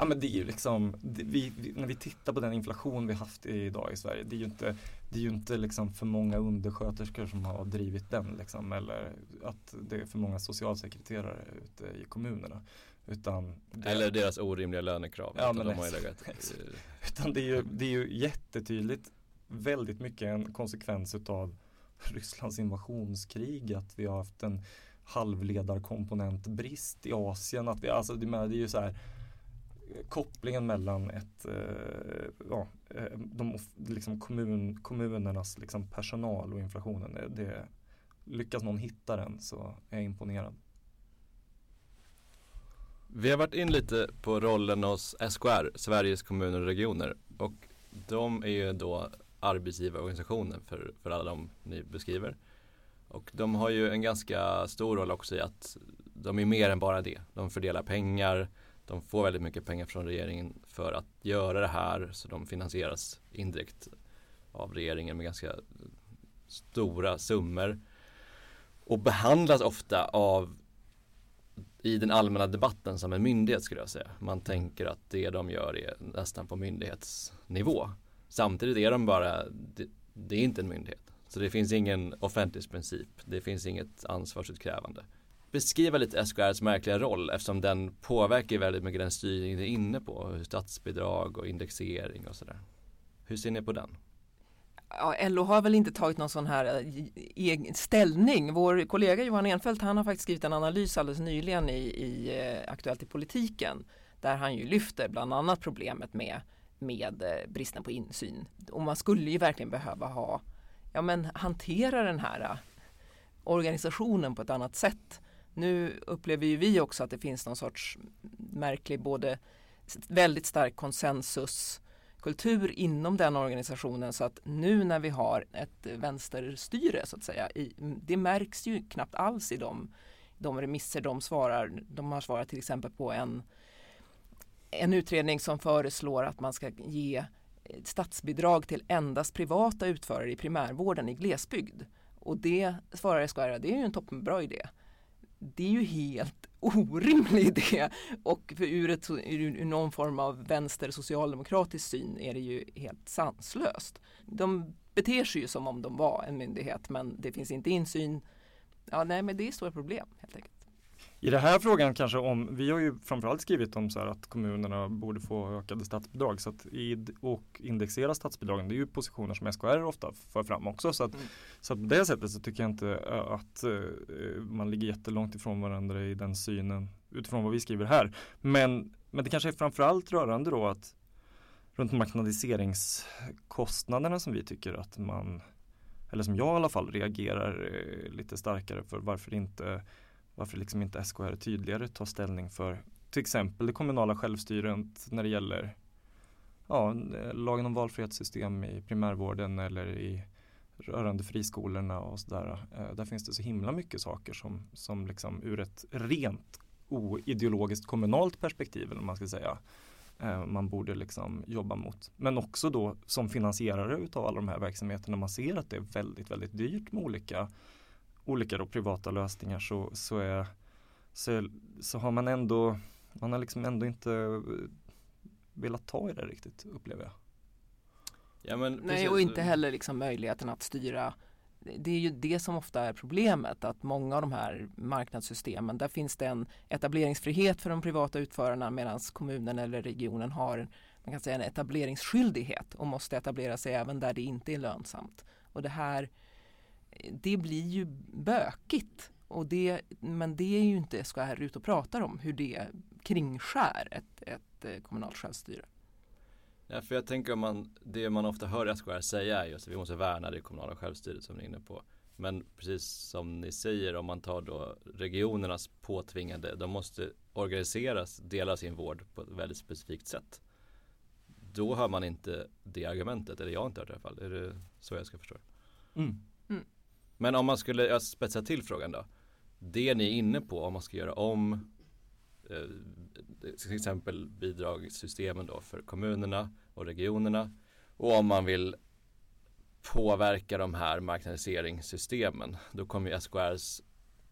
[SPEAKER 4] Ja men det är ju liksom, det, vi, vi, när vi tittar på den inflation vi haft idag i Sverige, det är ju inte, det är ju inte liksom för många undersköterskor som har drivit den liksom, eller att det är för många socialsekreterare ute i kommunerna. Utan
[SPEAKER 3] det, eller deras orimliga lönekrav.
[SPEAKER 4] Ja, men de har legat. utan det är, ju, det är ju jättetydligt väldigt mycket en konsekvens utav (laughs) Rysslands invasionskrig, att vi har haft en halvledarkomponentbrist i Asien. Att vi, alltså, det, är ju så här kopplingen mellan ett, eh, ja, eh, de, liksom kommun, kommunernas liksom personal och inflationen. Det, det, lyckas någon hitta den så är jag imponerad.
[SPEAKER 3] Vi har varit in lite på rollen hos SKR, Sveriges kommuner och regioner. Och de är ju då arbetsgivarorganisationen för, för alla de ni beskriver. Och de har ju en ganska stor roll också i att de är mer än bara det. De fördelar pengar, de får väldigt mycket pengar från regeringen för att göra det här så de finansieras indirekt av regeringen med ganska stora summor och behandlas ofta av i den allmänna debatten som en myndighet skulle jag säga. Man tänker att det de gör är nästan på myndighetsnivå. Samtidigt är de bara, det, det är inte en myndighet. Så det finns ingen offentlighetsprincip, det finns inget ansvarsutkrävande beskriva lite SKRs märkliga roll eftersom den påverkar väldigt mycket den styrning ni är inne på. Statsbidrag och indexering och sådär. Hur ser ni på den?
[SPEAKER 1] Ja, LO har väl inte tagit någon sån här eh, e-, e-, ställning. Vår kollega Johan Enfeldt han har faktiskt skrivit en analys alldeles nyligen i, i eh, Aktuellt i politiken där han ju lyfter bland annat problemet med, med eh, bristen på insyn. Och man skulle ju verkligen behöva ha, ja men hantera den här eh, organisationen på ett annat sätt nu upplever ju vi också att det finns någon sorts märklig både väldigt stark konsensuskultur inom den organisationen så att nu när vi har ett vänsterstyre så att säga, mm, det märks ju knappt alls i de, de remisser de svarar. De har svarat till exempel på en, en utredning som föreslår att man ska ge eh, statsbidrag till endast privata utförare i primärvården i glesbygd. Och det svarar SKR, det är ju en toppenbra idé det är ju helt (laughs) orimlig idé och för ur, ett, ur någon form av vänster socialdemokratisk syn är det ju helt sanslöst. De beter sig ju som om de var en myndighet men det finns inte insyn. Ja, nej, men det är stora problem helt enkelt.
[SPEAKER 4] I den här frågan kanske om, vi har ju framförallt skrivit om så här att kommunerna borde få ökade statsbidrag så att i, och indexera statsbidragen. Det är ju positioner som SKR ofta för fram också. Så att, mm. så att på det sättet så tycker jag inte att uh, man ligger jättelångt ifrån varandra i den synen utifrån vad vi skriver här. Men, men det kanske är framförallt rörande då att runt marknadiseringskostnaderna som vi tycker att man, eller som jag i alla fall reagerar uh, lite starkare för varför inte varför liksom inte SKR tydligare tar ställning för till exempel det kommunala självstyret när det gäller ja, lagen om valfrihetssystem i primärvården eller i rörande friskolorna och sådär. Eh, där finns det så himla mycket saker som, som liksom ur ett rent oideologiskt kommunalt perspektiv eller man ska säga eh, man borde liksom jobba mot. Men också då som finansierare utav alla de här verksamheterna man ser att det är väldigt, väldigt dyrt med olika olika då privata lösningar så, så, är, så, så har man ändå, man har liksom ändå inte velat ta i det riktigt upplever jag.
[SPEAKER 1] Ja, men Nej och inte heller liksom möjligheten att styra det är ju det som ofta är problemet att många av de här marknadssystemen där finns det en etableringsfrihet för de privata utförarna medan kommunen eller regionen har man kan säga en etableringsskyldighet och måste etablera sig även där det inte är lönsamt. Och det här det blir ju bökigt. Och det, men det är ju inte SKR ut och pratar om hur det kringskär ett, ett eh, kommunalt självstyre.
[SPEAKER 3] Ja, för jag tänker om man, det man ofta hör SKR säga är just att vi måste värna det kommunala självstyret som ni är inne på. Men precis som ni säger om man tar då regionernas påtvingade, de måste organiseras, dela sin vård på ett väldigt specifikt sätt. Då hör man inte det argumentet, eller jag har inte hört det i alla fall. Är det så jag ska förstå mm. Mm. Men om man skulle spetsa till frågan då. Det ni är inne på om man ska göra om eh, till exempel bidragssystemen då för kommunerna och regionerna och om man vill påverka de här marknadiseringssystemen då kommer ju SKRs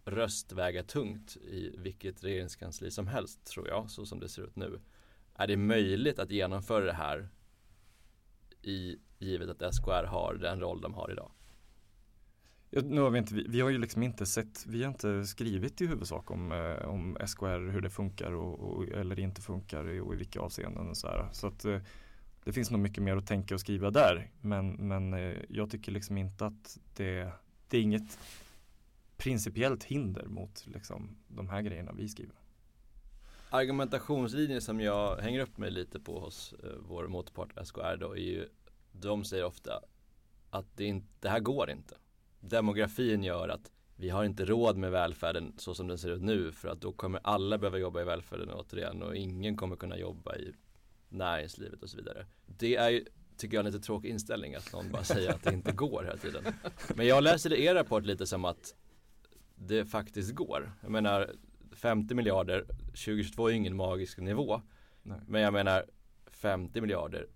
[SPEAKER 3] röst väga tungt i vilket regeringskansli som helst tror jag så som det ser ut nu. Är det möjligt att genomföra det här i givet att SKR har den roll de har idag?
[SPEAKER 4] Nu har vi, inte, vi, har ju liksom inte sett, vi har inte skrivit i huvudsak om, eh, om SKR, hur det funkar och, och, eller inte funkar och i vilka avseenden. Och så här. så att, eh, det finns nog mycket mer att tänka och skriva där. Men, men eh, jag tycker liksom inte att det, det är inget principiellt hinder mot liksom, de här grejerna vi skriver.
[SPEAKER 3] Argumentationslinjen som jag hänger upp mig lite på hos vår motpart SKR då är ju, de säger ofta att det, inte, det här går inte demografin gör att vi har inte råd med välfärden så som den ser ut nu för att då kommer alla behöva jobba i välfärden återigen och ingen kommer kunna jobba i näringslivet och så vidare. Det är ju, tycker jag, en lite tråkig inställning att någon bara säger att det inte går hela tiden. Men jag läser er rapport lite som att det faktiskt går. Jag menar 50 miljarder 2022 är ingen magisk nivå. Nej. Men jag menar 50 miljarder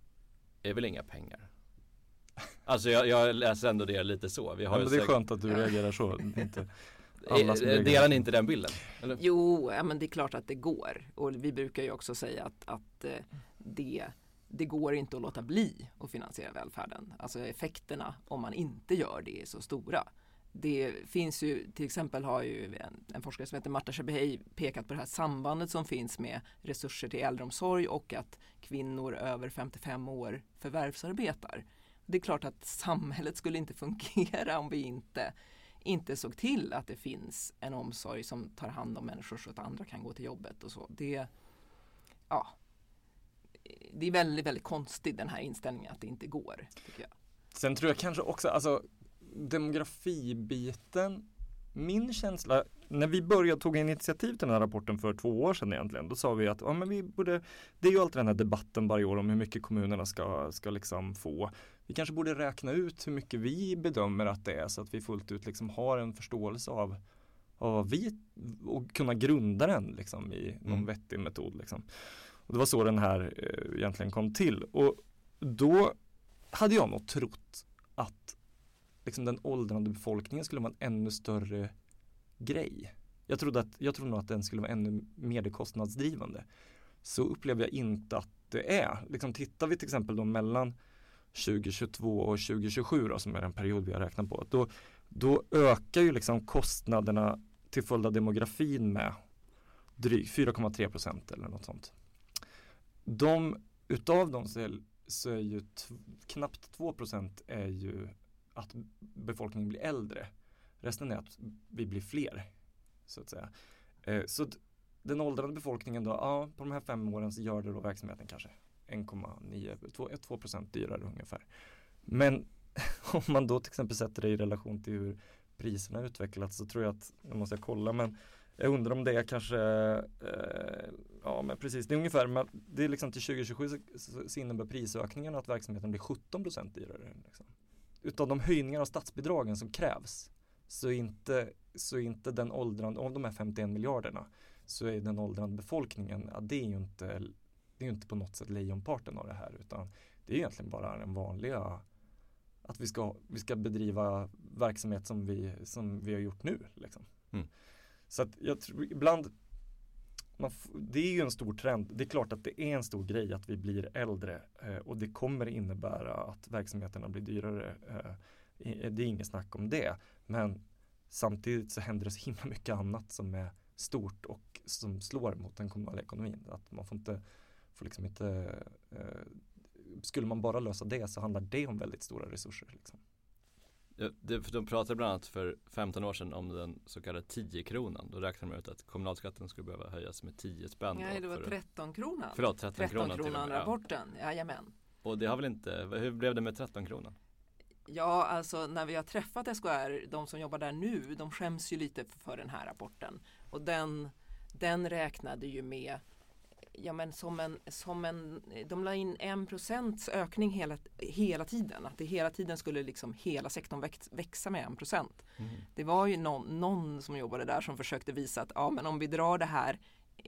[SPEAKER 3] är väl inga pengar. Alltså jag, jag, läser ändå det lite så.
[SPEAKER 4] Vi har ja, men det är säkert... skönt att du reagerar så. (laughs) Inte
[SPEAKER 3] Delar ni inte den bilden?
[SPEAKER 1] Eller? Jo, ja, men det är klart att det går. Och vi brukar ju också säga att, att eh, det, det går inte att låta bli att finansiera välfärden. Alltså effekterna om man inte gör det är så stora. Det finns ju, till exempel har ju en, en forskare som heter Marta Shabehei pekat på det här sambandet som finns med resurser till äldreomsorg och att kvinnor över 55 år förvärvsarbetar. Det är klart att samhället skulle inte fungera om vi inte, inte såg till att det finns en omsorg som tar hand om människor så att andra kan gå till jobbet och så. Det, ja, det är väldigt, väldigt konstigt den här inställningen att det inte går. Tycker jag.
[SPEAKER 4] Sen tror jag kanske också, alltså demografibiten min känsla, när vi började tog initiativ till den här rapporten för två år sedan egentligen, då sa vi att ja, men vi borde, det är ju alltid den här debatten varje år om hur mycket kommunerna ska, ska liksom få. Vi kanske borde räkna ut hur mycket vi bedömer att det är så att vi fullt ut liksom har en förståelse av, av vad vi och kunna grunda den liksom i någon mm. vettig metod. Liksom. Och det var så den här eh, egentligen kom till. Och då hade jag nog trott att liksom den åldrande befolkningen skulle vara en ännu större grej. Jag trodde, att, jag trodde nog att den skulle vara ännu mer kostnadsdrivande. Så upplever jag inte att det är. Liksom tittar vi till exempel då mellan 2022 och 2027 då, som är den period vi har räknat på. Då, då ökar ju liksom kostnaderna till följd av demografin med drygt 4,3 procent eller något sånt. De, utav dem så är, så är ju knappt 2 procent är ju att befolkningen blir äldre. Resten är att vi blir fler. Så att säga. Eh, så den åldrande befolkningen då, ja på de här fem åren så gör det då verksamheten kanske 1,9, 2 procent dyrare ungefär. Men (laughs) om man då till exempel sätter det i relation till hur priserna utvecklats så tror jag att, nu måste jag kolla men jag undrar om det är kanske, eh, ja men precis, det är ungefär, men det är liksom till 2027 så, så innebär prisökningen att verksamheten blir 17% dyrare. Liksom. Utav de höjningar av statsbidragen som krävs så är inte, så inte den åldrande, av de här 51 miljarderna så är den åldrande befolkningen, ja, det är ju inte, det är inte på något sätt lejonparten av det här utan det är egentligen bara den vanliga att vi ska, vi ska bedriva verksamhet som vi, som vi har gjort nu. Liksom. Mm. Så att jag tror ibland man, det är ju en stor trend. Det är klart att det är en stor grej att vi blir äldre eh, och det kommer innebära att verksamheterna blir dyrare. Eh, det är inget snack om det. Men samtidigt så händer det så himla mycket annat som är stort och som slår mot den kommunala ekonomin. Att man får inte, får liksom inte eh, skulle man bara lösa det så handlar det om väldigt stora resurser. Liksom.
[SPEAKER 3] Ja, det, för de pratade bland annat för 15 år sedan om den så kallade 10-kronan. Då räknade man ut att kommunalskatten skulle behöva höjas med 10 spänn.
[SPEAKER 1] Nej, det var 13-kronan.
[SPEAKER 3] Förlåt, 13,
[SPEAKER 1] 13 kronan rapporten, ja. jajamän.
[SPEAKER 3] Och det har väl inte, hur blev det med 13 kronan?
[SPEAKER 1] Ja, alltså när vi har träffat SKR, de som jobbar där nu, de skäms ju lite för den här rapporten. Och den, den räknade ju med ja, men som en, som en, de la in en procents ökning hela, hela tiden. Att det hela tiden skulle liksom hela sektorn väx, växa med en procent. Mm. Det var ju någon, någon som jobbade där som försökte visa att ja, men om vi drar det här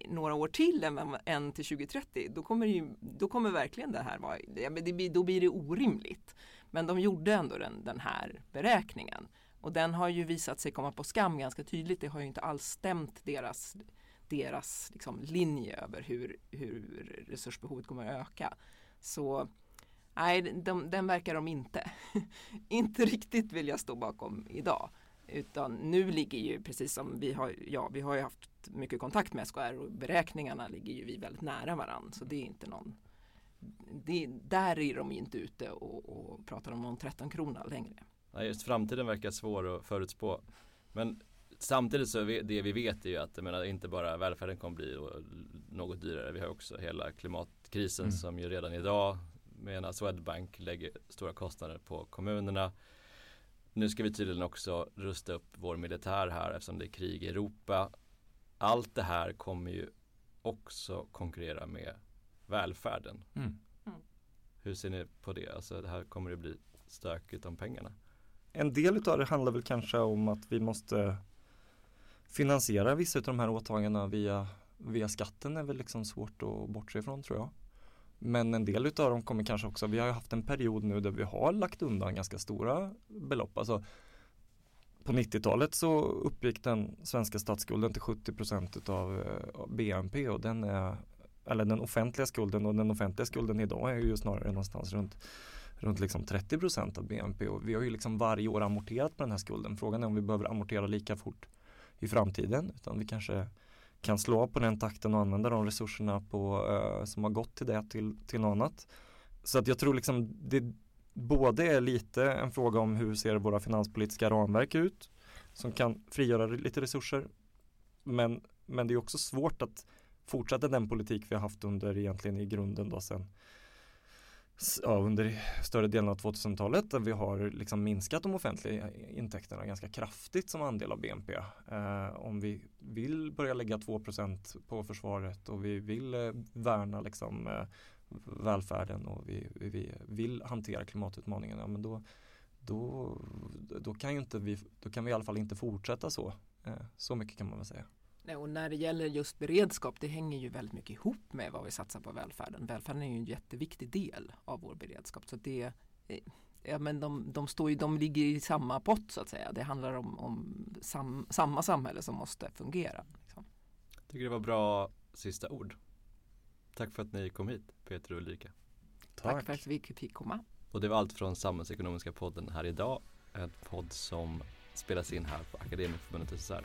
[SPEAKER 1] några år till än, än till 2030 då kommer, ju, då kommer verkligen det här vara, det, då blir det orimligt. Men de gjorde ändå den, den här beräkningen och den har ju visat sig komma på skam ganska tydligt. Det har ju inte alls stämt deras deras liksom, linje över hur, hur resursbehovet kommer att öka. Så nej, de, den verkar de inte, (laughs) inte riktigt vilja stå bakom idag. Utan nu ligger ju precis som vi har, ja vi har ju haft mycket kontakt med SKR och beräkningarna ligger ju vi väldigt nära varandra. Så det är inte någon, det, där är de inte ute och, och pratar om någon 13 krona längre.
[SPEAKER 3] Nej, just framtiden verkar svår att förutspå. Men Samtidigt så vi, det vi vet är ju att jag menar, inte bara välfärden kommer bli något dyrare. Vi har också hela klimatkrisen mm. som ju redan idag menar Swedbank lägger stora kostnader på kommunerna. Nu ska vi tydligen också rusta upp vår militär här eftersom det är krig i Europa. Allt det här kommer ju också konkurrera med välfärden. Mm. Mm. Hur ser ni på det? Alltså det här kommer det bli stökigt om pengarna.
[SPEAKER 4] En del av det handlar väl kanske om att vi måste finansiera vissa av de här åtagandena via, via skatten är väl liksom svårt att bortse ifrån tror jag. Men en del utav dem kommer kanske också, vi har ju haft en period nu där vi har lagt undan ganska stora belopp. Alltså, på 90-talet så uppgick den svenska statsskulden till 70 procent utav eh, BNP och den är eller den offentliga skulden och den offentliga skulden idag är ju snarare någonstans runt, runt liksom 30 procent av BNP och vi har ju liksom varje år amorterat på den här skulden. Frågan är om vi behöver amortera lika fort i framtiden utan vi kanske kan slå av på den takten och använda de resurserna på, uh, som har gått till det till, till något annat. Så att jag tror liksom det både är lite en fråga om hur ser våra finanspolitiska ramverk ut som kan frigöra lite resurser. Men, men det är också svårt att fortsätta den politik vi har haft under egentligen i grunden då sen ja, under större delen av 2000-talet där vi har liksom minskat de offentliga intäkterna ganska kraftigt som andel av BNP. Eh, om vi vill börja lägga 2% på försvaret och vi vill eh, värna liksom, eh, välfärden och vi, vi, vill hantera klimatutmaningen, ja, men då, då, då, kan ju inte vi, då kan vi i alla fall inte fortsätta så. Eh, så mycket kan man väl säga.
[SPEAKER 1] Och när det gäller just beredskap, det hänger ju väldigt mycket ihop med vad vi satsar på välfärden. Välfärden är ju en jätteviktig del av vår beredskap. Så det, eh, ja, men de, de, står ju, de ligger i samma pott så att säga. Det handlar om, om sam, samma samhälle som måste fungera. Liksom.
[SPEAKER 3] Jag tycker det var bra sista ord. Tack för att ni kom hit Peter och Ulrika.
[SPEAKER 1] Tack. Tack för att vi fick komma.
[SPEAKER 3] Och det var allt från Samhällsekonomiska podden här idag. En podd som spelas in här på Akademikerförbundet SSR.